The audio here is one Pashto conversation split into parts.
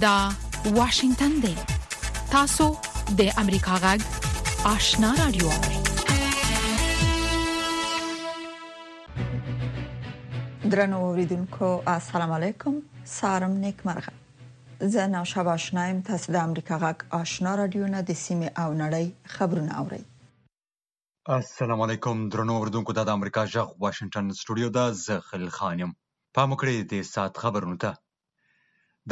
دا واشنگتن دی تاسو د امریکا غږ آشنا رادیو درنو اوریدونکو السلام علیکم سارم نیکمرغه زه نو شاباش نایم تاسو د امریکا غږ آشنا رادیو نه د سیمه او نړۍ خبرونه اورئ السلام علیکم درنو اوریدونکو دا د امریکا جغ واشنگټن سټوډیو ده زه خلیل خان یم پام وکړئ د ساعت خبرونو ته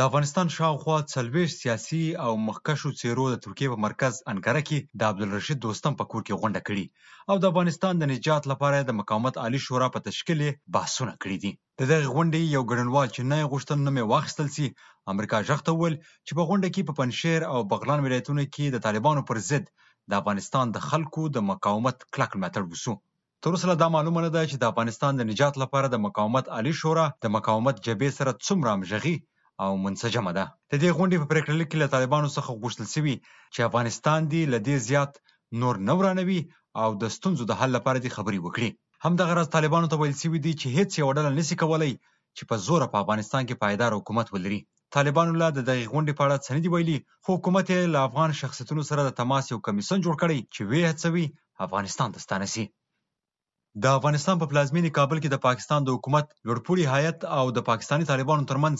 د افغانستان شاوخوا څلوېښت سیاسي او مخکښو څېرو د ترکیې په مرکز انکره کې د عبدالرشید دوستم په کور کې غونډه کړې او د افغانستان د نجات لپاره د مقاومت عالي شورا په تشکیل بحثونه کړي دي. د دغې غونډې یو ګډنوال چې نه یې غوښتل نوم یې واخیستل شي، امریکا غږ ته وویل چې په غونډه کې په پنجشېر او بغلان ولایتونو کې د طالبانو پر ضد د افغانستان د خلکو د مقاومت کلک ملاتړ وشو. تر اوسه لا دا معلومه نه ده چې د افغانستان د نجات لپاره د مقاومت عالي شورا د مقاومت جبهې سره څومره همغږي او منسجمه ده. د دې غونډې په پرېکړه لیک کې له طالبانو څخه غوښتل شوي چې افغانستان دې له دې زیات نور نه ورانوي او د ستونزو د حل لپاره دې خبرې وکړي. همدغه راز طالبانو ته ویل شوي دي چې هېڅ یوه ډله نشي کولای چې په زوره په افغانستان کې پایدار حکومت ولري. طالبانو لا د دغې غونډې په اړه څه نه دي ویلي، خو حکومت یې له افغان شخصیتونو سره د تماس یو کمیسیون جوړ کړی چې ویې هڅوي افغانستان ته ستانه شي. د افغانستان په پلازمېنې کابل کې د پاکستان د حکومت لوړپوړي هیئت او د پاکستاني طالبانو ترمنځ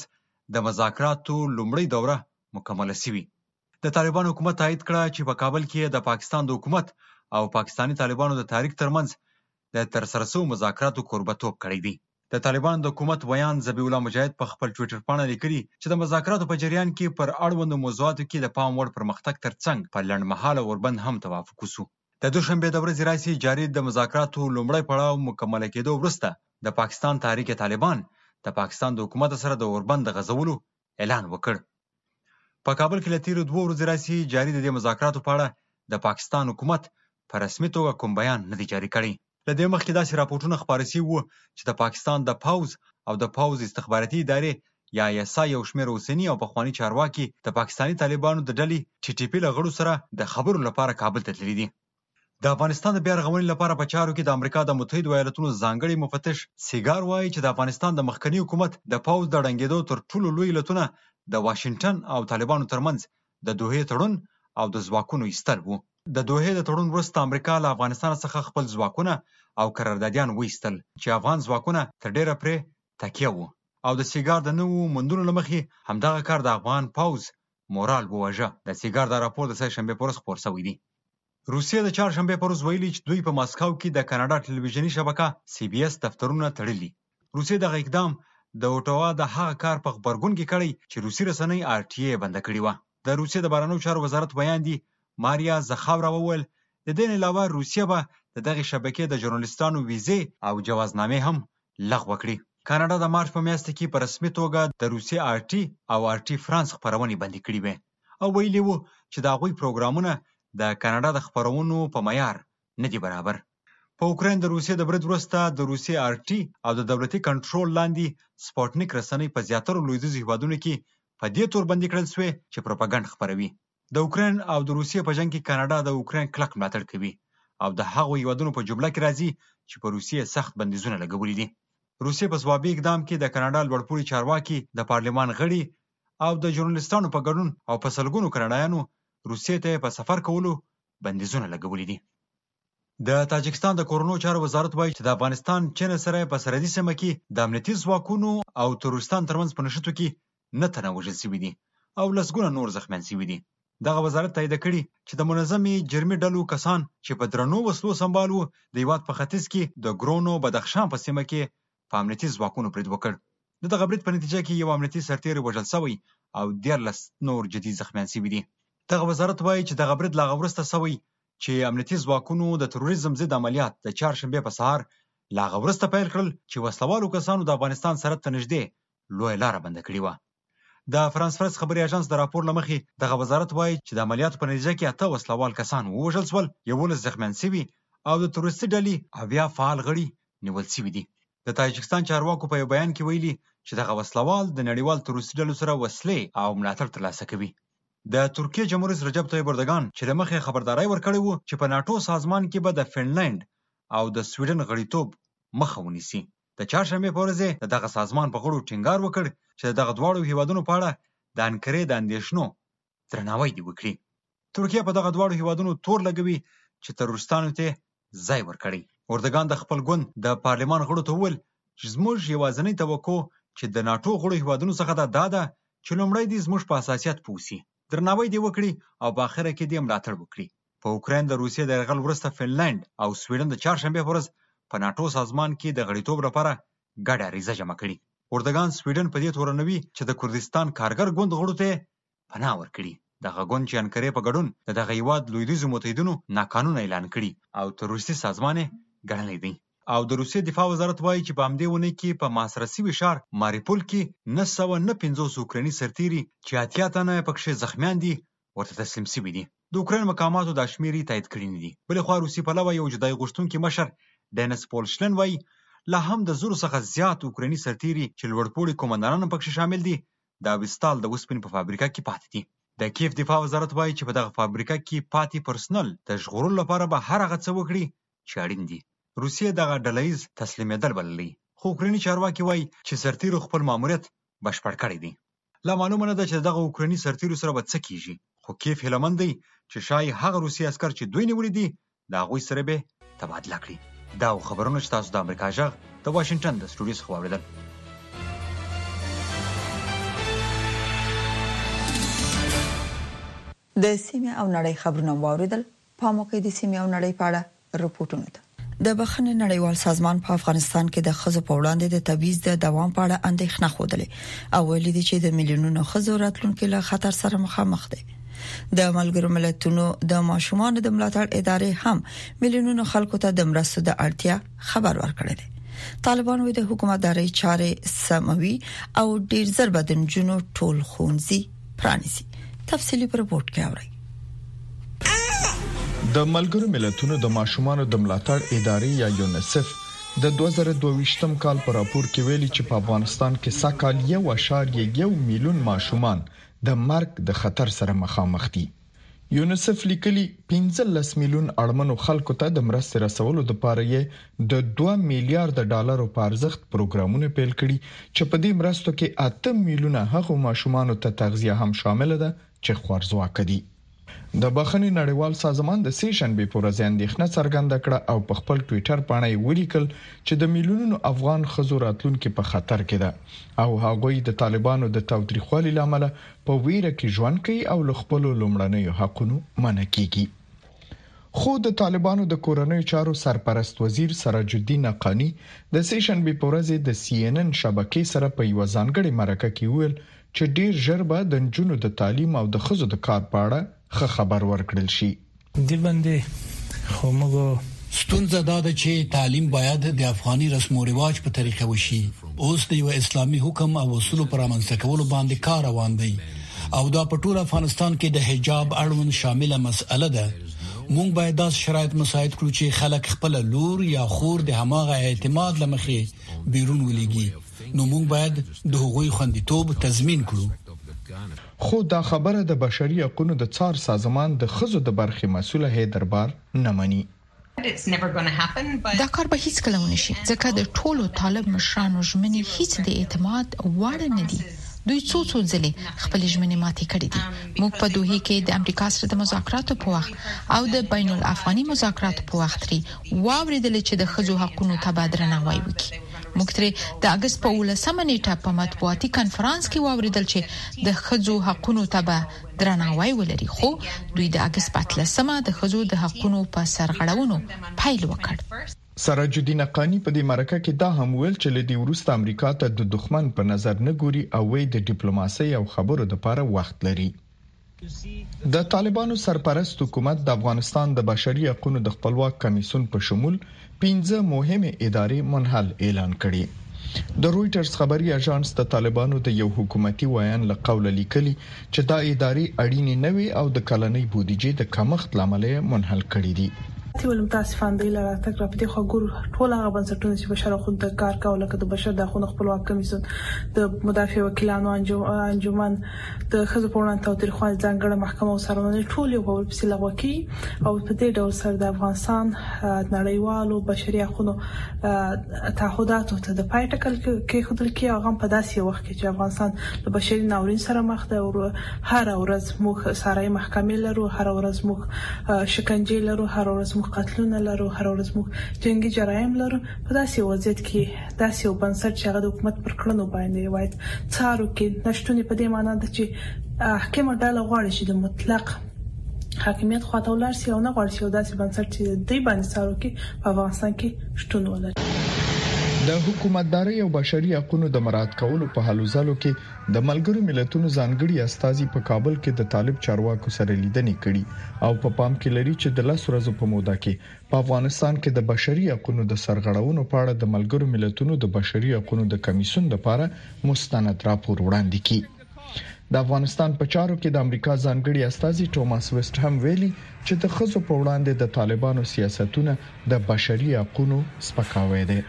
د مذاکراتو لومړۍ دوره مکمله شوې. د طالبانو حکومت تایید کړه چې په کابل کې یې د پاکستان د حکومت او پاکستاني طالبانو د تحریک ترمنځ د ترسره شوو مذاکراتو کوربه توب کړی دی. د طالبانو د حکومت ویاند ذبیح الله مجاهد په خپل ټویټرپاڼه لیکلي چې د مذاکراتو په جریان کې پر اړوندو موضوعاتو کې د پام وړ پرمختګ ترڅنګ په لنډمهاله اوربند هم توافق وشو. د دوشنبې د ورځې راهیسې جاري د مذاکراتو لومړی پړاو مکمله کېدو وروسته د پاکستان تحریک طالبان د پاکستان د حکومت سره د اوربند د غځولو اعلان وکړ. په کابل کې له تېرو دوو ورځې راهیسې جاري د دې مذاکراتو په اړه د پاکستان حکومت په رسمي توګه کوم بیان نه دی جاري کړی. له دې مخکې داسې راپورټونه خپاره شوي وو چې د پاکستان د پوځ او د پوځ استخباراتي ادارې یا آی اس آی یو شمېر اوسني او پخواني چارواکي د پاکستاني طالبانو د ډلې ټي ټي پي له غړو سره د خبرو لپاره کابل ته تللي دي. د افغانستان د بیا رغونې لپاره په چارو کې د امریکا د متحدو ایالتونو ځانګړی مفتش سیګار وايي چې د افغانستان د مخکني حکومت د پوځ د ړنګېدو تر ټولو لوی علتونه د واشنګټن او طالبانو ترمنځ د دوحې تړون او د ځواکونو ایستل وو. د دوحې د تړون وروسته امریکا له افغانستان څخه خپل ځواکونه او قراردادیان وایستل چې افغان ځواکونه تر ډېره پرې تکیه وو او د سیګار د نوو موندنو له مخې همدغه کار د افغان پوځ مورال وواژه. د سیګار دا راپور د سه شنبې په ورځ خپور شوی دی. روسیې د چهارشنبې پر ورځ ویلي چې دوی په ماسکو کې د کاناډا ټلویزیوني شبکه سي بي اس دفترونه تړلي. روسیې دغه اقدام د اوټوا د هغه کار په غبرګون کې کړی چې روسي رسنۍ ار ټي اې یې بنده کړې وه. د روسیې د بهرنیو چارو وزارت ویاندې ماریا زخاورا وویل، د دې نه علاوه روسیه به د دغې شبکې د ژورنالیستانو ویزې او جوازنامې هم لغوه کړي. کاناډا د مارچ په میاشت کې په رسمي توګه د روسي ار ټي او ار ټي فرانس خپرونې بندې کړې وې. او ویلي وو چې د هغوی پروګرامونه د کاناډا د خپرونو په معیار نه دي برابر. په اوکراین د روسیې د برید وروسته د روسیې ار ټي او د دولتي کنټرول لاندې سپوټنیک رسنۍ په زیاترو لویدیځو هېوادونو کې په دې تور بندي کړل شوې چې پروپاګنډ خپروي. د اوکراین او د روسیې په جنګ کې کاناډا د اوکراین کلک ملاتړ کوي او د هغو هېوادونو په جمله کې راځي چې په روسیې سخت بندیزونه لګولي دي. روسیې په ځوابي اقدام کې د کاناډا لوړپوړي چارواکي، د پارلمان غړي، او د ژورنالستانو په ګډون او په سلګونو کاناډایانو روسیې ته یې په سفر کولو بندیزونه لګولي دي. د تاجکستان د کورنو چارو وزارت وايي چې د افغانستان چنه سره په سرحدي سیمه کې د امنیتي ځواکونو او تروریستانو ترمنځ په نښتو کې نه تنه وژل شوي دي او لسګونه نور زخمیان شوي دي. دغه وزارت تایید کړې چې د منظمې جرمي ډلو کسان چې په درنو وسلو سمبال وو د هیواد په ختیځ کې د ګرونو بدخشان په سیمه کې په امنیتي ځواکونو برید وکړ. د دغه برید په نتیجه کې یو امنیتي سرتېری وژل شوی او دیارلس نور جدي زخمیان شوي دي. دغه وزارت وايي چې دغه برید له هغه وروسته شوی چې امنیتي ځواکونو د تروریزم ضد عملیات د چهارشنبې په سهار له هغه وروسته پیل کړل چې وسلهوالو کسانو د افغانستان سرحد ته نږدې لویه لاره بنده کړې وه. د فرانس پرس خبري اژانس د راپور له مخې دغه وزارت وايي چې د عملیاتو په نتیجه کې اته وسله وال کسان ووژل شول، یوولس زخمیان شوي او د تروریستي ډلې اویا فعال غړي نیول شوي دي. د تاجکستان چارواکو په یو بیان کې ویلي چې دغه وسله وال د نړیوالو تروریستي ډلو سره وسلې او ملاتړ ترلاسه کوي. د ترکیې جمهوررئیس رجب طیب اردګان چې له مخې خبرداری ورکړی و چې په ناټو سازمان کې به د فنلنډ او د سویډن غړیتوب مخه ونیسي. د چهارشنبې په ورځ د دغه سازمان په غړو ټینګار وکړ چې د دغه دواړو هیوادونو په اړه د انقرې د اندېښنو درناوی دې وکړي. ترکیه په دغه دواړو هیوادونو تور لګوي چې تروریستانو ته ځای ورکړی. اردګان د خپل ګوند د پارلمان غړو ته وویل چې زموږ یوازنۍ توقع چې د ناټو غړو هیوادونو څخه ده دا ده چې لومړی دې زموږ په حساسیت پوه شي درناوی دې وکړي او په اخره کې دې ملاتړ وکړي. په اوکراین د روسیې د یرغل وروسته فنلنډ او سویډن د چهارشنبې په ورځ په ناټو سازمان کې د غړیتوب لپاره ګډه عریضه جمع کړې. اردګان سویډن په دې تورنوي چې د کردستان کارګر ګوند غړو ته یې پناه ورکړي. دغه ګوند چې انقرې په ګډون د دغه هیواد لویدیځو متحدینو ناقانونه اعلان کړي او تروریستي سازمان یې ګڼلی دی. او د روسیې دفاع وزارت وايي چې په همدې اونۍ کې په محاصره شوي ښار ماریپول کې نهه سوه نه پنځوس اوکرایني سرتېري چې اتیا تنه یې پکښې زخمیان دي ورته تسلیم شوي دي. د اوکراین مقاماتو دا شمېرې تایید کړې نه دي. بلې خوا روسي پلوه یو جدایي غوښتونکي مشر ډینس پولشلن وايي لا هم د زرو څخه زیات اوکرایني سرتېري چې لوړپوړي قوماندانان هم پکښې شامل دي د اویستال د اوسپنې په فابریکه کې پاتې دي. د کیف دفاع وزارت وايي چې په دغه فابریکه کې پاتې پرسنل د ژغورلو لپاره به هر هغه څه وکړي چې اړین دي. روسیې دغه ډله ییز تسلیمېدل بللی، خو اوکرایني چارواکي وايي چې سرتېرو خپل ماموریت بشپړ کړی دی. لا معلومه نه ده چې د دغه اوکرایني سرتېرو سره به څه کېږي، خو کیف هیله من دی چې ښايي هغه روسي عسکر چې دوی نیولي دي، د هغوی سره به تبادله کړي. دا و خبرونه چې تاسو د امریکا ژغ د واشنګټن د سټوډیو څخه واورېدل. د سیمې او نړۍ خبرونه مو واورېدل، پام وکړئ د سیمې او نړۍ په اړه رپوټونو ته. د بخښنې نړیوال سازمان په افغانستان کې د ښځو په وړاندې د تبعیض د دوام په اړه اندېښنه ښودلې او ویلي دي چې د میلیونونو ښځو راتلونکي له خطر سره مخامخ دي. د ملګرو ملتونو د ماشومانو د ملاتړ ادارې هم ملیونونو خلکو ته د مرستو د اړتیا خبر ورکړی دی طالبان وي د حکومتداري چارې سموي او ډیر زر بدنجونو ټول خونځي پرانیزي تفصيلي پر رپورت کې اوري د ملګرو ملتونو د ماشومان د ملاتړ ادارې یا یونیسف د 2022م کال پر راپور کې ویلي چې په افغانستان کې ساکال 1.1 میلیون ماشومان د مرګ د خطر سره مخامخ دي یونیسف لیکلي، پنځلس میلیون اړمنو خلکو ته د مرستې رسولو لپاره یې د دوه میلیارد ډالرو په ارزښت پروګرامونه پیل کړي چې په دې مرستو کې اته میلیونه هغو ماشومانو ته تغذیه هم شامله ده چې خوارځواکه دي. د بخښنې نړیوال سازمان د سې شنبې په ورځ اندېښنه څرګنده کړه او په خپل ټویټر پاڼه یې ولیکل چې د میلیونونو افغان ښځو راتلونکې په خطر کې ده او هغوی د طالبانو د تاوتریخوالي له امله په ویره کې ژوند کوي او له خپلو لومړنیو حقونو منع کیږي. خو د طالبانو د کورنیو چارو سرپرست وزیر سراج الدین اقاني د سې شنبې په ورځ د سي ان ان شبکې سره په یوه ځانګړې مرکه کې وویل چې ډیر ژر به د نجونو د تعلیم او د ښځو د کار په اړه ښه خبر ورکړل شي. دي باندې خو موږ ستونزه دا ده چې تعلیم باید د افغاني رسم او رواج په طریقه وشي اوس د یو اسلامي حکم او اصول پر امنځته کولو باندې کار روان دی او دا په ټول افغانستان کې د حجاب اړوند شامله مسأله ده مونږ باید داس شرایط مساعد کړو چې خلک خپل لور یا خور د هماغه اعتماد لمخې بیرون ولېږي نو مونږ باید د هغوی خوندیتوب تضمین کړو خو دا خبره د بشري حقونو د څار سازمان د ښځو د برخې مسؤله هیدر بار نه مني. دا کار به هیڅکله ونه شي، ځکه د ټولو طالب مشرانو ژمنې هیڅ د اعتماد وړ نه دي. دوی څو څو ځلې خپلې ژمنې ماتې کړې دي. موږ په دوحې کې د امریکا سره د مذاکراتو په وخت او د بین الافغاني مذاکراتو په وخت ترې واوریدل چې د ښځو حقونو ته به درناوی وکړي. موږ ترې د اګست په اولسمه نیټه په مطبوعاتي کنفرانس کې واوریدل چې د خځو حقونو ته به درناوی ولري خو دوی د اګست په اتلسمه د خځو د حقونو په سرغړونو پیل وکړ سراج الدین قانی په دې مرکه کې دا هم ویل چې لدی وروسته امریکا ته د دښمن په نظر نه ګوري او وی د ډیپلوماسي او خبرو لپاره وخت لري. د طالبانو سرپرست حکومت د افغانستان د بشري حقونو د خپلواک کمیسیون په شمول پنځه مهمې ادارې منحل اعلان کړي. د رویټرز خبري اژانس د طالبانو د یو حکومتي وایاند له قوله لیکلي چې دا ادارې اړینې نه وې او د کلنۍ بودیجې د کمښت له امله یې منحل کړې دي. سی ویل متاسفانه د ایله راتګ را پدې خوا ګورو ټول هغه بنسټونه چې بشر حقونو ته کار کاوه لکه د بشر د حقونو خپلواک کمیسیون، د مدافع وکیلانو انجمن، د ښځو په وړاندې تاوتریخوالی ځانګړې محکمه او څارنوالۍ ټول یو په بل پسې لغوه کوي او په دې ډول سره د افغانستان نړیوالو بشري حقونو تعهداتو ته د پای ټکی کېښودل کېږي او هغه هم په داسې یو وخت کې چې افغانستان له بشري ناورین سره مخ دی او هره ورځ موږ ساري محکمې لرو، هره ورځ موږ شکنجې لرو، هره ورځ موږ قتلونه لرو، هره ورځ موږ جنګي جرایم لرو. په داسې یو وضعیت کې داسې یو بنسټ چې هغه د حکومت پر کړنو باندې باید څار وکړي نشتون یې په دې مانا ده چې حاکمه ډله غواړي چې د مطلق حاکمیت خواته ولاړ شي او نه غواړي چې یو داسې بنسټ چې د دوی باندې څار وکړي په افغانستان کې شتون ولري. د حکومتدارۍ او بشري حقونو د مراعات کولو په هلو ځلو کې د ملګرو ملتونو ځانګړي استازي په کابل کې د طالب چارواکو سره لیدنې کړي او په پام کې لري چې د لس ورځو په موده کې په افغانستان کې د بشري حقونو د سرغړونو په اړه د ملګرو ملتونو د بشري حقونو د کمیسیون لپاره مستند راپور وړاندې کړي د افغانستان په چارو کې د امریکا ځانګړي استاذي ټوماس ویسټ هم ویلي چې د خزو په وړاندې د طالبانو سیاستونه د بشري حقوقو سپکاوی دی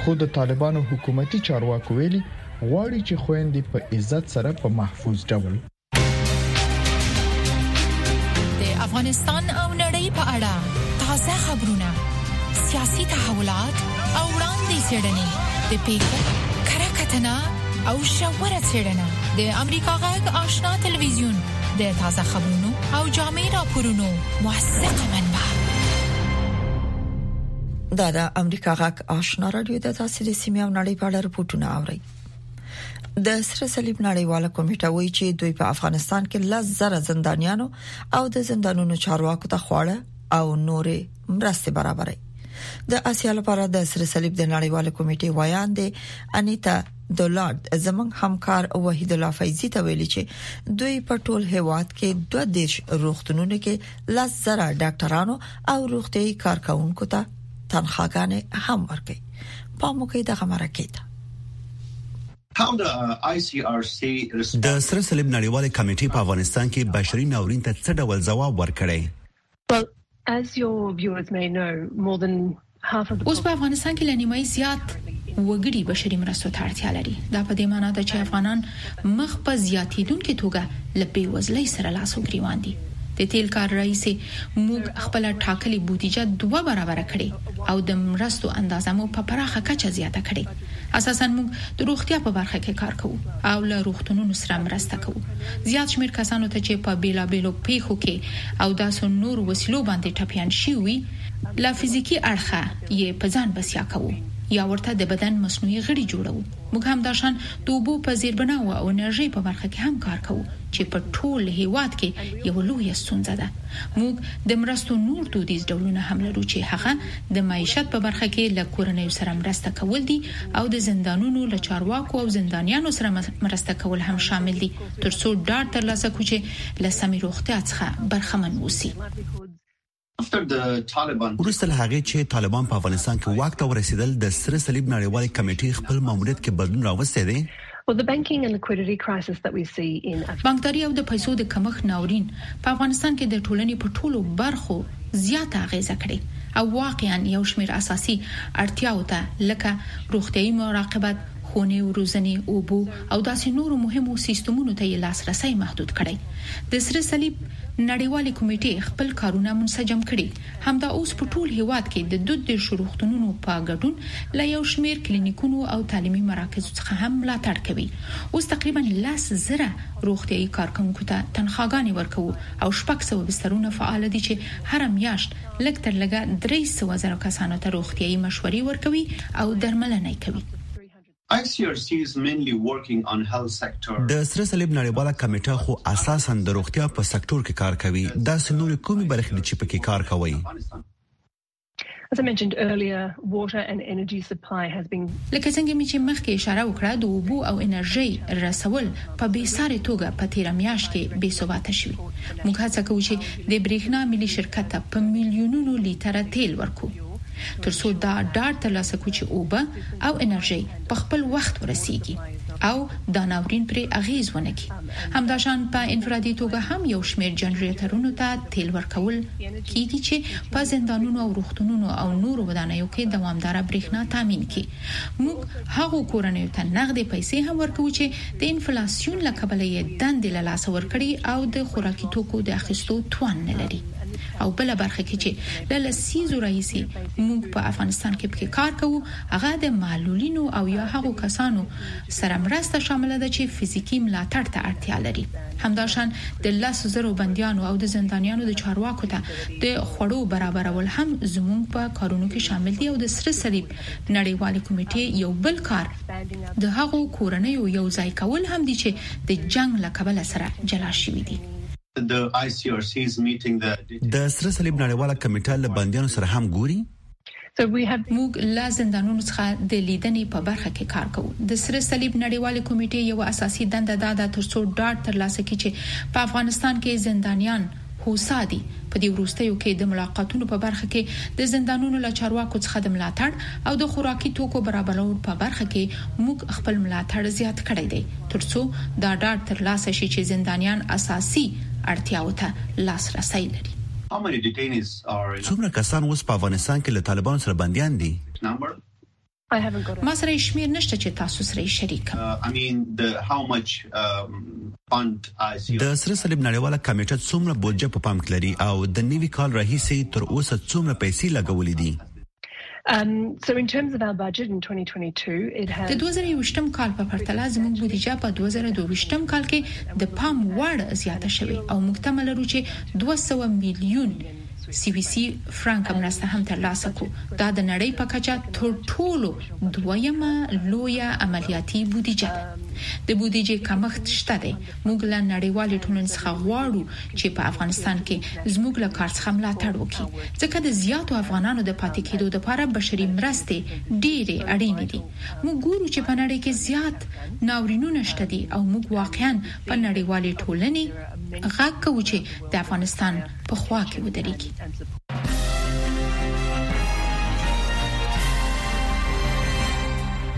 خو د طالبانو حکومتي چارواکو ویلي غواړي چې خويندې په عزت سره په محفوظ ډول د افغانستان او نړۍ په اړه تازه خبرونه سیاسي تحولات او وړاندې څرګندې د پیښو کره کتنه او شاوره څرګندنه د امریکا غږ آشنا ټلویزیون د تازه خبرونو او جامع راپورونو موثق منبع دا د امریکا غږ آشنا رادیو د تاسو د سیمې او نړۍ په اړه رپورټونه اوري د سره صلیب نړیواله کمیټه وایي چې دوی په افغانستان کې لږ زره زندانیانو او د زندانونو چارواکو ته خواړه او نورې مرستې برابرې د اسیا لپاره د سره صلیب د نړیواله کمیټې ویاند انیتا دولارد زمنګ همکار وحید الله فیضی ته ویلي چې دوی په ټول هیواد کې 22 روغتونونو کې لږ زره ډاکټرانو او روغتي کارکونکو ته تنخواګانې هم ورکړي په موقع دغه مرکه د سره صلیب نړیوالې کمیټې په افغانستان کې بشري ناورین ته څه ډول ځواب ورکړی؟ اوس په افغانستان کې له نیمایي زیات وګړي بشري مرستو ته اړتیا لري. دا په دې مانا ده چې افغانان مخ په زیاتیدونکې توګه له بې وزلۍ سره لاس و ګریوان دي. د تېل کال راهیسې موږ خپله ټاکلې بودیجه دوه برابره کړې او د مرستو اندازه مو په پراخه کچه زیاته کړې. اساساً موږ د روغتیا په برخه کې کار کوو او له روغتونونو سره مرسته کوو. زیات شمېر کسانو ته چې په بېلابېلو پېښو کې او داسو نورو وسیلو باندې ټپیان شوي وي، له فزیکي اړخه یې په ځان بسیا کوو یا ورته د بدن مصنوعي غړي جوړوو. موږ همداشان د اوبو په زیربناو او انرژۍ په برخه کې هم کار کوو چې په ټول هیواد کې یوه لویه ستونزه ده. موږ د مرستو نور دودیز ډولونه هم لرو چې هغه د معیشت په برخه کې له کورنیو سره مرسته کول دي او د زندانونو له چارواکو او زندانیانو سره مرسته کول هم شامل دي ترڅو ډاډ ترلاسه کړو چې له سمې روغتیا څخه برخمن اوسي. وروسته له هغې چې طالبان په افغانستان کې واک ته ورسېدل، د سره صلیب نړیوالې کمېټې خپل ماموریت کې بدلون راوستی دی. بانکداري او د پیسو د کمښت ناورین په افغانستان کې د ټولنې په ټولو برخو زیاته اغېزه کړې او واقعاً یو شمېر اساسي اړتیاوو ته لکه، روغتیايي مراقبت، ښوونې او روزنې، اوبو او داسې نورو مهمو سیستمونو ته یې لاسرسی محدود کړی. د سره صلیب، نړیوالې کمیټې خپل کارونه منسجم کړي، همدا اوس په ټول هېواد کې د دود دېرشو روغتونونو په ګډون له یو شمېر کلینیکونو او تعلیمي مراکزو څخه هم ملاتړ کوي. اوس تقریباً لس زره روغتیايي کارکوونکو ته تنخواګانې ورکوو او شپږ سوه بسترونه فعال دي چې هره میاشت لږ تر لږه درې سوه زره کسانو ته روغتیايي مشورې ورکوي او درملنه یې کوي. ICRC is mainly working on health sector. د سره صلیب نړیواله کمېټه خو اساساً د روغتیا په سکتور کې کار کوي، داسې نورې کومې برخې دي چې په کې کار کوئ؟ لکه څنګه مې چې مخکې اشاره وکړه، د اوبو او انرژۍ رسول په بې سارې توګه په تېره میاشت کې بې ثباته شوي. موږ هڅه کوو چې د برېښنا ملي شرکت ته په میلیونونو لیتره تېل ورکړو، ترڅو دا ډاډ ترلاسه کړو چې اوبه، او انرژۍ په خپل وخت ورسیږي او دا ناورین پرې اغیز ونه کړي. همدا شان په انفرادي توګه هم یو شمیر جنریترونو ته تیل ورکول کیږي چې په زندانونو او روغتونونو او نورو ودانیو کې دوامداره بریښنا تامین کړي. موږ هغو کورنیو ته نغدې پیسې هم ورکوو چې د انفلاسیون له کبله یې دندې له لاسه ورکړي او د خوراکي توکو د اخیستو توان نه لري او بله برخه کې چې له لسیزو راهیسې موږ په افغانستان کې پکې کار کوو، هغه د معلولینو او یا هغو کسانو سره مرسته شامله ده چې فزیکي ملاتړ ته اړتیا لري. همداشان د لس زرو بندیانو او د زندانیانو د چارواکو ته د خوړو برابرول هم زموږ په کارونو کې شامل دي او د سره صلیب نړیوالې کمېټې یو بل کار د هغو کورنیو یو ځای کول هم دي چې د جنګ له کبله سره جلا شوي دي. د سره صلیب نړیواله کمیټه له بندیانو سره هم ګوري؟ موږ له زندانونو څخه د لیدنې په برخه کې کار کوو. د سره صلیب نړیوالې کمیټې یوه اساسي دنده دا ده تر څو ډاډ ترلاسه کړي چې په افغانستان کې زندانیان هوسا دي. په دې وروستیو کې د ملاقاتونو په برخه کې د زندانونو له چارواکو څخه د ملاتړ او د خوراکي توکو برابرولو په برخه کې موږ خپل ملاتړ زیات کړی دی ترڅو دا ډاډ ترلاسه شي چې زندانیان اساسي اړتیاوو ته لاس رسی لري. څومره کسان اوس په افغانستان کې له طالبانو سره بندیان دي؟ ما سره یې شمیر نشته چې تاسو سره یې شریک کړم. د سره صلیب نړیواله کمېټه څومره بودجه په پام کې لري او د نوي کال راهیسې تر اوسه څومره پیسې لګولې دي؟ د دوه زره یوویشتم کال په پرتله زموږ بودیجه په دوه زره دوه ویشتم کال کې د پام وړ زیاته شوې او موږ تمه لرو چې دوه سوه میلیون سویسي فرانکه مرسته هم ترلاسه کړو. دا د نړۍ په کچه تر ټولو دویمه لویه عملیاتي بودیجه ده. د بودیجې کمښت شته دی. موږ له نړیوالې ټولنې څخه غواړو چې په افغانستان کې زموږ له کار څخه ملاتړ وکړي، ځکه د زیاتو افغانانو د پاتې کیدو لپاره بشري مرستې ډیرې اړینې دي. موږ ګورو چې په نړۍ کې زیات ناورینونه شته دي او موږ واقعاً په نړیوالې ټولنې غږ کوو چې د افغانستان په خوا کې ودریږي.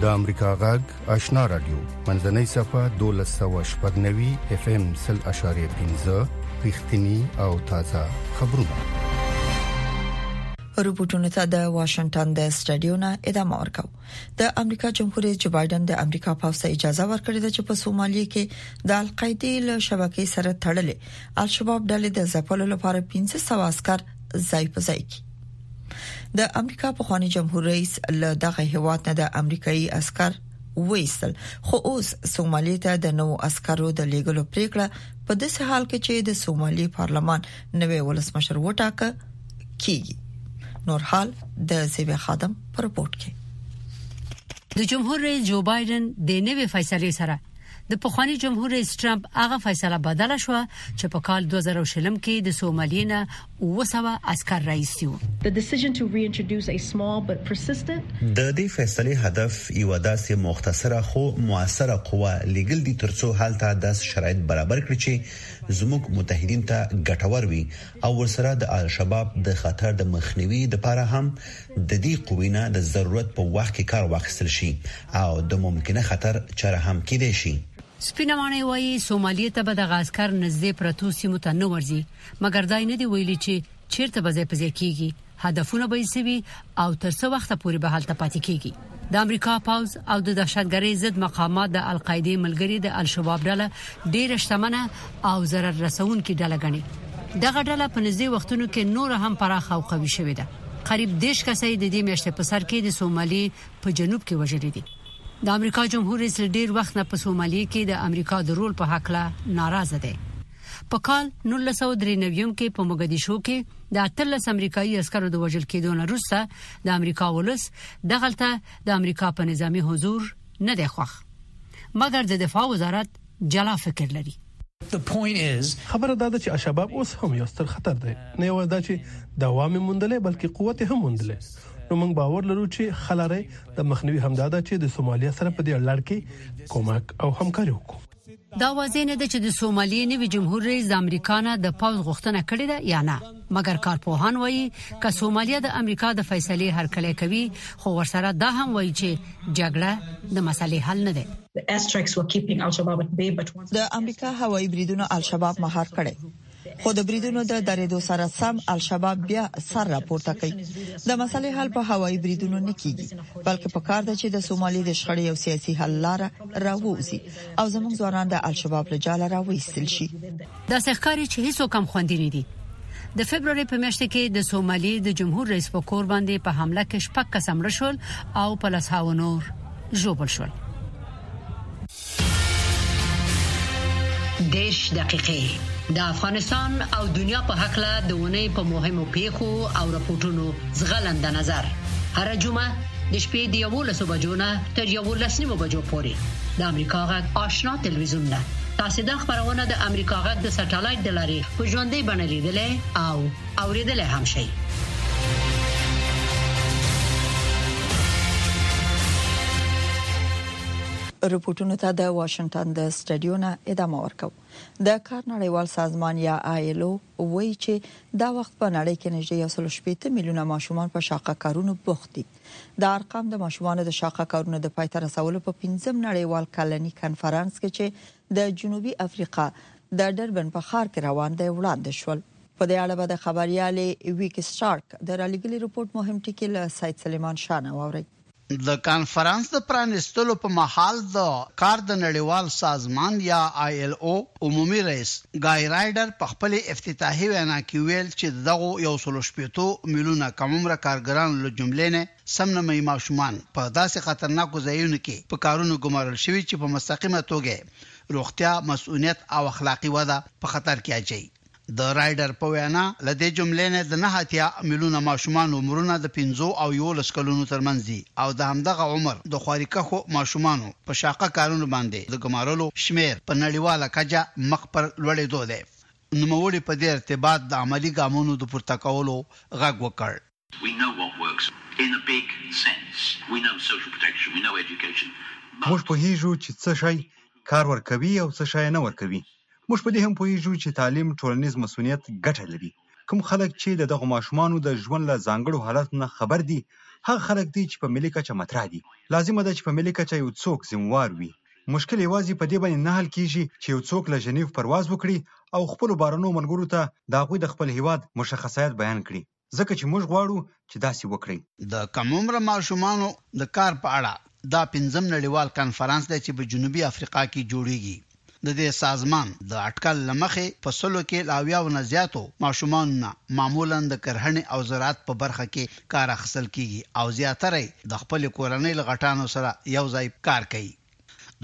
د امریکا غږ آشنا رادیو منځنۍ صفه 1290 اف ام 0.15 رښتینی او تازه خبرونه روبوټونو ته د واشنگټن د سټډیو نه ادامه ورکاو د امریکا جمهور رئیس جو بایدن د امریکا پوځ ته اجازه ورکړې ده چې په سومالیه کې د القاعده له شبکې سره تړلې الشباب ډلې د ځپلو لپاره 1500 عسكر ځای په ځای کړي د امریکا په خواني جمهور رئیس له دغه هیواد نه د امریکایي عسكر وېستل خو اوس سومالي ته د نو عسکرو د لیګلو پریکړه په داسې حال کې چې د سومالي پارلمان نوې ولسمشر وټاکه کیږي نور حال د زیوی خادم پر رپورت کې د جمهور رئیس جو بایدن د نوې فیصلې سره د پخوانی جمهور رئیس ټرمپ هغه فیصله بدله شو چې په کال 2020 کې د سومالیې نه 200 عسكر راایستي وو. د دې فیصلې هدف یوه داسې مختصره خو موثره قوه لیږل دي ترڅو هلته داسې شرایط برابر کړي چې زموږ متحدین ته ګټور وي او ورسره د الشباب د خطر د مخنیوي لپاره هم د دې قوې نه د ضرورت په وخت کې کار واخیستل شي او د ممکنه خطر چاره هم کېدای شي. سپینه ماڼۍ وايي، سومالیې ته به دغه عسکر نزدې پرتو سیمو ته نه ورځي، مګر دا یې نه دي ویلي چې چېرته به ځای په ځای کېږي، هدفونه به یې څه وي او تر څه وخته پورې به هلته پاتې کېږي. د امریکا پوځ او د دهشتګرۍ ضد مقامات د القاعده ملګرې د الشباب ډله ډیره شتمنه او ضرر رسونکې ډله ګڼي دغه ډله په نږدې وختونو کې نور هم پراخه او قوي شوې ده قریب دیش کسه د دې میاشتې په سر کې د سومالي په جنوب کې وژل دي د امریکا جمهور رئیس ډیر وخت نه په سومالي کې د امریکا د رول په حق لا ناراضه دی په کال 1993 کې په مګدیشو کې د 13 امریکایي عسکرو د وژل کېدو نه وروسته د امریکا ولس دغلته د امریکا په نظامی حضور نه دی خوښ مګر د دفاع وزارت جلا فکر لري خبره دا ده چې الشباب اوس هم یو ستر خطر دی نه یوازې دا چې دوام یې موندلی بلکې قوت یې هم موندلی نو موږ باور لرو چې ښه لاره د مخنیوي همدا ده چې د سومالیا سره په دې لړ کې کومک او همکاري وکړو. دا واضح نه ده چې د سوماليې نوي جمهور رئيس د امريکا نه د پوځ غوښتنه کړې ده يا نه، مګر کارپوهان وايي که سوماليه د امريکا د فيصلې هرکلی کوي، خو ورسره دا هم وايي چې جګړه د مسئلې حل نه دی. د امريکا هوايي بريدونو الشباب مهار کړی. خو د بریدونو د درېدو سره سم الشباب بیا سر راپورته کوي د مسلې حل په هوایي بریدونو نه کیږي بلکې په کار ده چې د سومالي د شخړې یو سیاسي حل لار راووزي او زموږ ځوانان د الشباب له جاله راوېستل شي دا ښکاري چې هیڅ کم خوندې نه دي د فبرवरी په میاشت کې د سومالي د جمهور رئیس په کور باندې په حمله کې شپږ کس مړ شول او په لسهاو نور ژوبل شول دېرش دقیقې د افغانستان او دنیا په هکله د اونۍ په مهمو پیښو او رپورټونو ځغلند نظر هره جمعه د شپې د یوولسو بجو نه تر یوولس نیمو بجو پورې د امریکا غږ آشنا تلویزیون ده تاسو دا خبرونه د امریکا غږ د سټلایټ د لارې په ژوندۍ بڼه لیدلې او اوریدلای هم شئ. رپوټونو ته د واشنګټن د سټډیو نه ادامه ورکو د کار نړیوال سازمان یا آیلو وایي چې دا وخت په نړۍ کې نږدې 1.8 میلیونه ماشومان په شاقه کارونو بوخت دي دا ارقام د ماشومان د شاقه کارونو د پای ته رسولو په 15 نړیوال کلنی کانفرنس کې چې د جنوبي افریقا د ډربن په ښار کې روان دی وړاندې شول په دې اړه به د خبریالې ویکي سټارک د رالیږلي رپوټ مهم ټکي له سید سلیمان شاه نه واورئ. د کانفرنس د پرانیستلو په مهال د کار د نړیوال سازمان یا ILO عمومي رئیس ګای رایډر په خپلې افتتاحي وینا کې ویل چې د دغو یو سلو شپېتو میلونه کم عمره کارګرانو له جملې نه سم نمي ماشومان په داسې خطرناکو ځایونو کې په کارونو ګمارل شوي چې په مستقیمه توګه روغتیا، مصئونیت او اخلاقي وده په خطر کې اچوي. د رایډر په وینا، له دې جملې نه د نهه اتیا میلونه ماشومان عمرونه د پنځو او یوولس کلونو ترمنځ دي او د همدغه عمر د خواري کښو ماشومانو په شاقه کارونو باندې د ګمارلو شمېر په نړیواله کچه مخ پر لوړېدو دی. نوموړي په دې ارتباط د عملي ګامونو د پورته کولو غږ وکړ. موږ پوهیږو چې څه شی کار ورکوي او څه شی نه ورکوي. موږ په دې هم پوهیږو چې تعلیم ټولنیز مسونیت ګټه لري. کوم خلک چې د دغو ماشومانو د ژوند له ځانګړو حالاتو نه خبر دي، هغه خلک دي چې په ملي کچه مطرح دي. لازمه ده چې په ملي کچه یو څوک ذمه وار وي. مشکل یوازې په دې باندې نه حل کیږي چې یو څوک له ژنیو پرواز وکړي او خپلو بهرنیو ملګرو ته د هغوی د خپل هیواد مشخصایت بیان کړي. ځکه چې موږ غواړو چې داسې وکړئ. د کم عمره ماشومانو د کار په اړه دا پنځم نړیوال کنفرانس دی چې په جنوبي افریقا کې جوړیږي. د دې سازمان د اټکل له مخې په سلو کې له اویاوو نه زیاتو ماشومانو نه معمولاً د کرهڼې او زراعت په برخه کې کار اخیستل کیږي او زیاتره یې د خپلې کورنۍ له غټانو سره یو ځای کار کوي.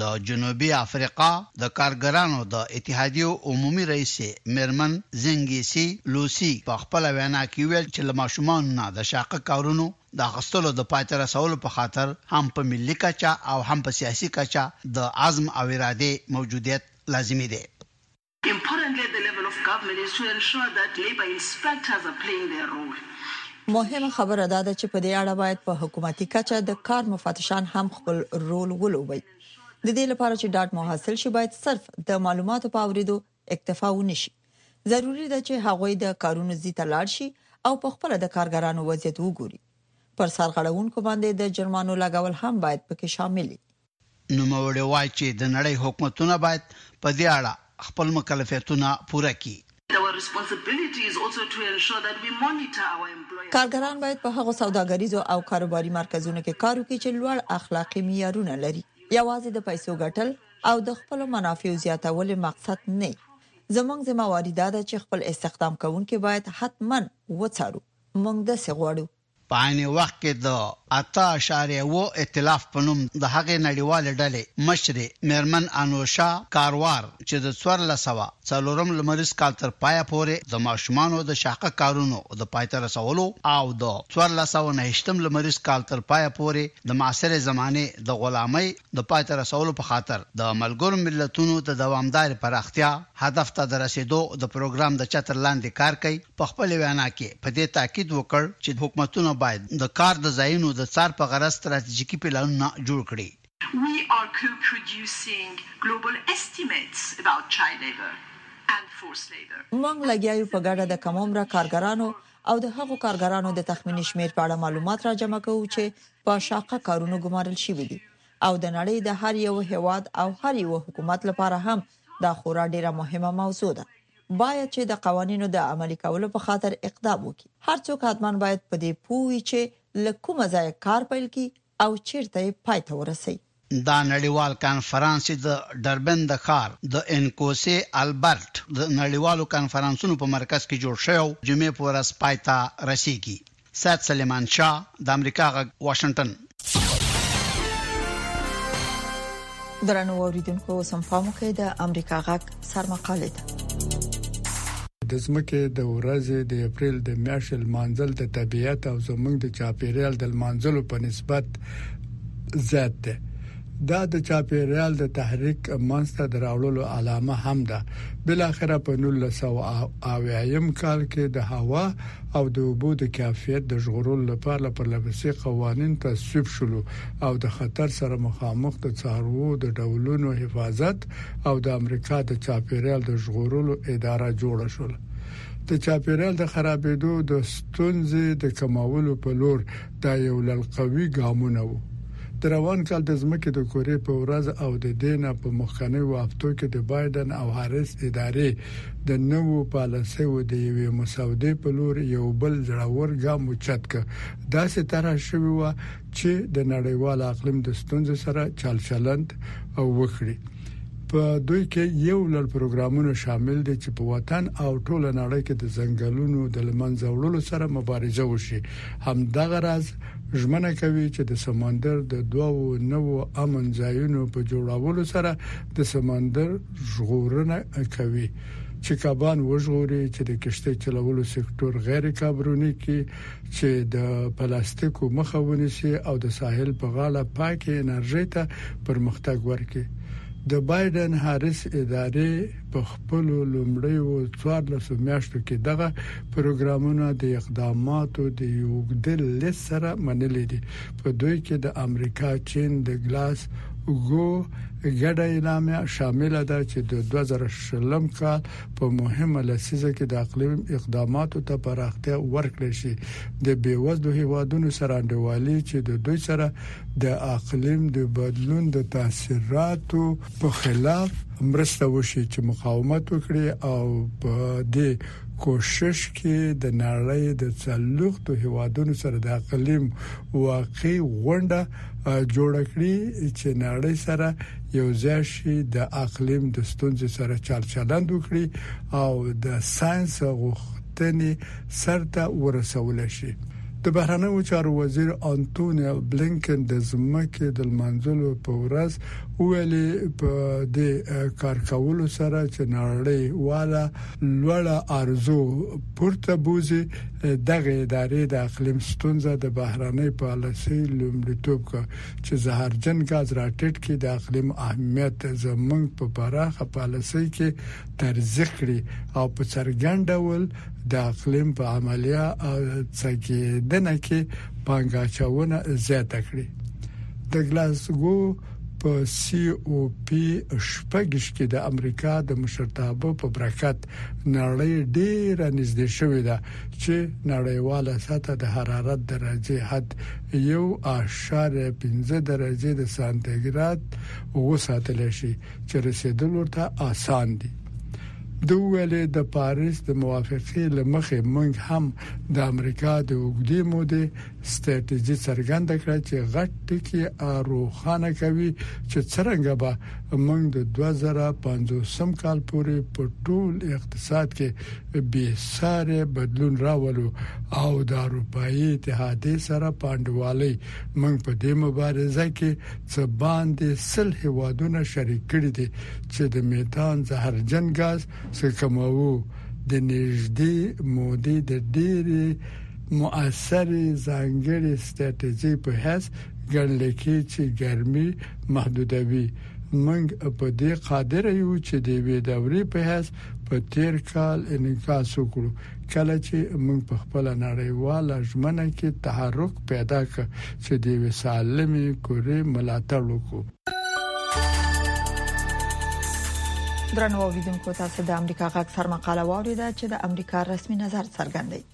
د جنوبي افریقا د کارګرانو د اتحادیو عمومي رئیسې مېرمن زنګي سي لوسي په خپله وینا کې وویل چې له ماشومانو نه د شاقه کارونو د اخیستلو د پای ته رسولو په خاطر هم په ملي کچه او هم په سیاسي کچه د عزم او ارادې موجودیت لازمي دی. Importantly at the level of government is to ensure that labour inspectors are playing their role. مهمه خبره دا ده چې په دې اړه باید په حکومتي کچه د کار مفتشان هم خپل رول ولوبوي. د دې لپاره چې ډاډ مو حاصل شي باید صرف د معلوماتو په اوریدو اکتفا ونه شي. ضروري ده چې هغوی د کارونو ځي ته لاړ شي او په خپل د کارګرانو وضعیت وګوري. پر سرغړونکو باندې د جرمانو لګول هم باید پکې شامل وي. نوموړې وايي چې د نړۍ حکومتونه باید په دې اړه خپل مکلفیتونه پوره کړي. کارګران باید په هغو سوداګریزو او کاروباري مرکزونو کې کار وکړي چې لوړ اخلاقي معیارونه لري. یوازې د پیسو ګټل او د خپلو منافعو زیاتول یې مقصد نه، زموږ ذمه واري دا ده چې خپل استخدام کوونکي باید حتماً وڅارو، موږ داسې غواړو. په عین وخت کې د اته اعشاریه اووه ائتلاف په نوم د هغې نړیوالې ډلې مشرې مېرمن انوشا کاروار چې د څوارلس سوه څلورم لمریز کال تر پایه پورې د ماشومانو د شهقه کارونو د پای ته رسولو او د څوارلس سوه نهشتم لمریز کال تر پایه پورې د معاصرې زمانې د غلامۍ د پای ته رسولو په خاطر د ملګرو ملتونو د دوامدارې پراختیا هدف ته د رسېدو د پروګرام د چتر لاندې کار کوي. په خپلې وینا کې په دې تاکید وکړ چې حکومتونه باید د کار د ځایونو د څار په غرض ستراتیژیکي پلانونه جوړ کړي. We are co-producing global estimates about child labour and forced labour. موږ لګیا یو په ګډه د کم عمره کارګرانو او د هغو کارګرانو د تخمیني شمېر په اړه معلومات راجمع کوو چې په شاقه کارونو ګمارل شوي دي او د نړۍ د هر یوه هېواد او هر یوه حکومت لپاره هم دا خورا ډېره مهمه موضوع ده. باید چې د قوانینو د عملي کولو په خاطر اقدام وکړي. هر څوک حتما باید په دې پوه وي چې له کومه ځایه کار پیل کړي او چیرته یې پای ته ورسوي. دا نړیوال کنفرانس چې د ډربن د ښار د انکوسې البرټ د نړیوالو کنفرانسونو په مرکز کې جوړ شوی و، جمعې په ورځ پای ته رسیږي. سید سلیمان شاه د امریکا غږ واشنګټن. درنو اوریدونکو سم پام وکړئ د امریکا غږ سرمقاله ده د ځمکې د ورځې د اپریل د میاشتې لمانځل د طبیعت او زموږ د چاپیریال د لمانځلو په نسبت زیات دی دا د چاپیریال د تحریک منځته دراوړلو علامه هم ده بل اخره په 1900 او اویایم کال کې د هوا او د اوبو د کیافیت د ژغورلو لپاره پرلپسې قوانین تصویب شولو او د خطر سره مخامخ د څاروو د ډولونو حفاظت او د امریکا د چاپیریال د ژغورلو اداره جوړه شول د چاپیریال د خرابیدو د ستونزې د کمولو په لور دا یو لړ قوي ګامونه وو. د روان کال د ځمکې د کورې په ورځ او د دې نه په مخکنیو هفتو کې د بایډن او هاریس ادارې د نوو پالیسیو د یوې مسودې په لور یو بل زړور ګام اوچت کړ، داسې طرح شوې وه چې د نړیوال اقلیم د ستونزو سره چالچلند وکړي. په دوی کې یو لړ پروګرامونه شامل دي چې په وطن او ټوله نړۍ کې د ځنګلونو د لمنځه وړلو سره مبارزه وشي هم دغه راز ژمنه کوي چې د سمندر د دوو نوو امن ځایونو په جوړولو سره د سمندر ژغورنه کوي چې کبان وژغوري چې د کشته چلولو سکتور غیر کابرونیکي چې د پلاستیکو مخه ونیسي او د ساحل په غاړه پاکې انرژي ته پرمختګ ورکړي د بایدن هاریس ادارې په خپل لومړیو 14 میاشتو کې دغه پروګرامونه د اقداماتو د یو اوږد لیست سره منلي دي په دوی کې د امریکا چین د ګلاس ګو ګډه اعلامیه شامله ده چې د 2020 کال په مهمه لسیزه کې د اقلیم اقداماتو ته پراختیا ورکړې شي د بیوزلو هیوادونو سره انډیوالي چې د دوی سره د اقلیم د بدلون د تاثیراتو په خلاف مرسته وشي چې مقاومت وکړي او په دې کوشش کې د نړۍ د څلوختو هیوادونو سره د اقلیم واقعي غونډه جوړه کړي چې نړۍ سره یو ځای شي د اقلیم د ستونزې سره چل چلند وکړي او د ساينس غوښتنې سرته ورسول شي د بهرنیو چارو وزیر انټونی بلینکن د زمکه د منځلو په ورځ ویلي په دې کار کولو سره چې نړۍ والا لوړه ارزو پورته بوځي، دغې ادارې د اقلیم ستونزه د بهرنۍ پالیسۍ لومړیتوب کړ چې زهرجن ګاز راټیټ کړي، د اقلیم اهمیت زموږ په پراخه پالیسۍ کې ترضیح کړي او په څرګند ډول د اقلیم په عملیه او څګیدنه کې پانګه اچونه زیاته کړي. د ګلاسګو په سي او پي شپږ ویشت کې د امریکا د مشرتابه په برکت نړۍ ډېره نږدې شوې ده چې نړیواله سطح د حرارت درجې حد یو اعشاریه پنځه درجې د سانتي ګراد وساتل شي چې رسېدل ورته اسان دي. ده وویلې د پاریس د موافقې له مخې مونږ هم د امریکا د اوږدې مودې ستراتیژي څرګنده کړه چې غټ ټکي اروښانه کوي چې څرنګه به موږ د دوه زره پنځوسم کال پورې په ټول اقتصاد کې بې سارې بدلون راولو او د اروپایي اتحادیې سره په انډوالۍ موږ په دې مبارزه کې څه باندې سل هیوادونه شریک کړي دي چې د میتان زهرجن غاز څه کموو د نږدې مودې د ډېرې مؤثرې ځانګړې ستراتیژي په هڅه ګڼ ليکي چې ګرمي محدودوي، موږ په دې قادر يو چې د يوې دورې په حيث په تېر کال انعکاس وکړو، کله چې موږ په خپله نړيواله ژمنه کې تحرک پيدا کړ چې د يوې سالمې کورې ملاتړ وکړو. درنو اوریدونکو تاسو د امریکا غږ سرمقاله واوریده چې د امریکا رسمي نظر څرګندوي.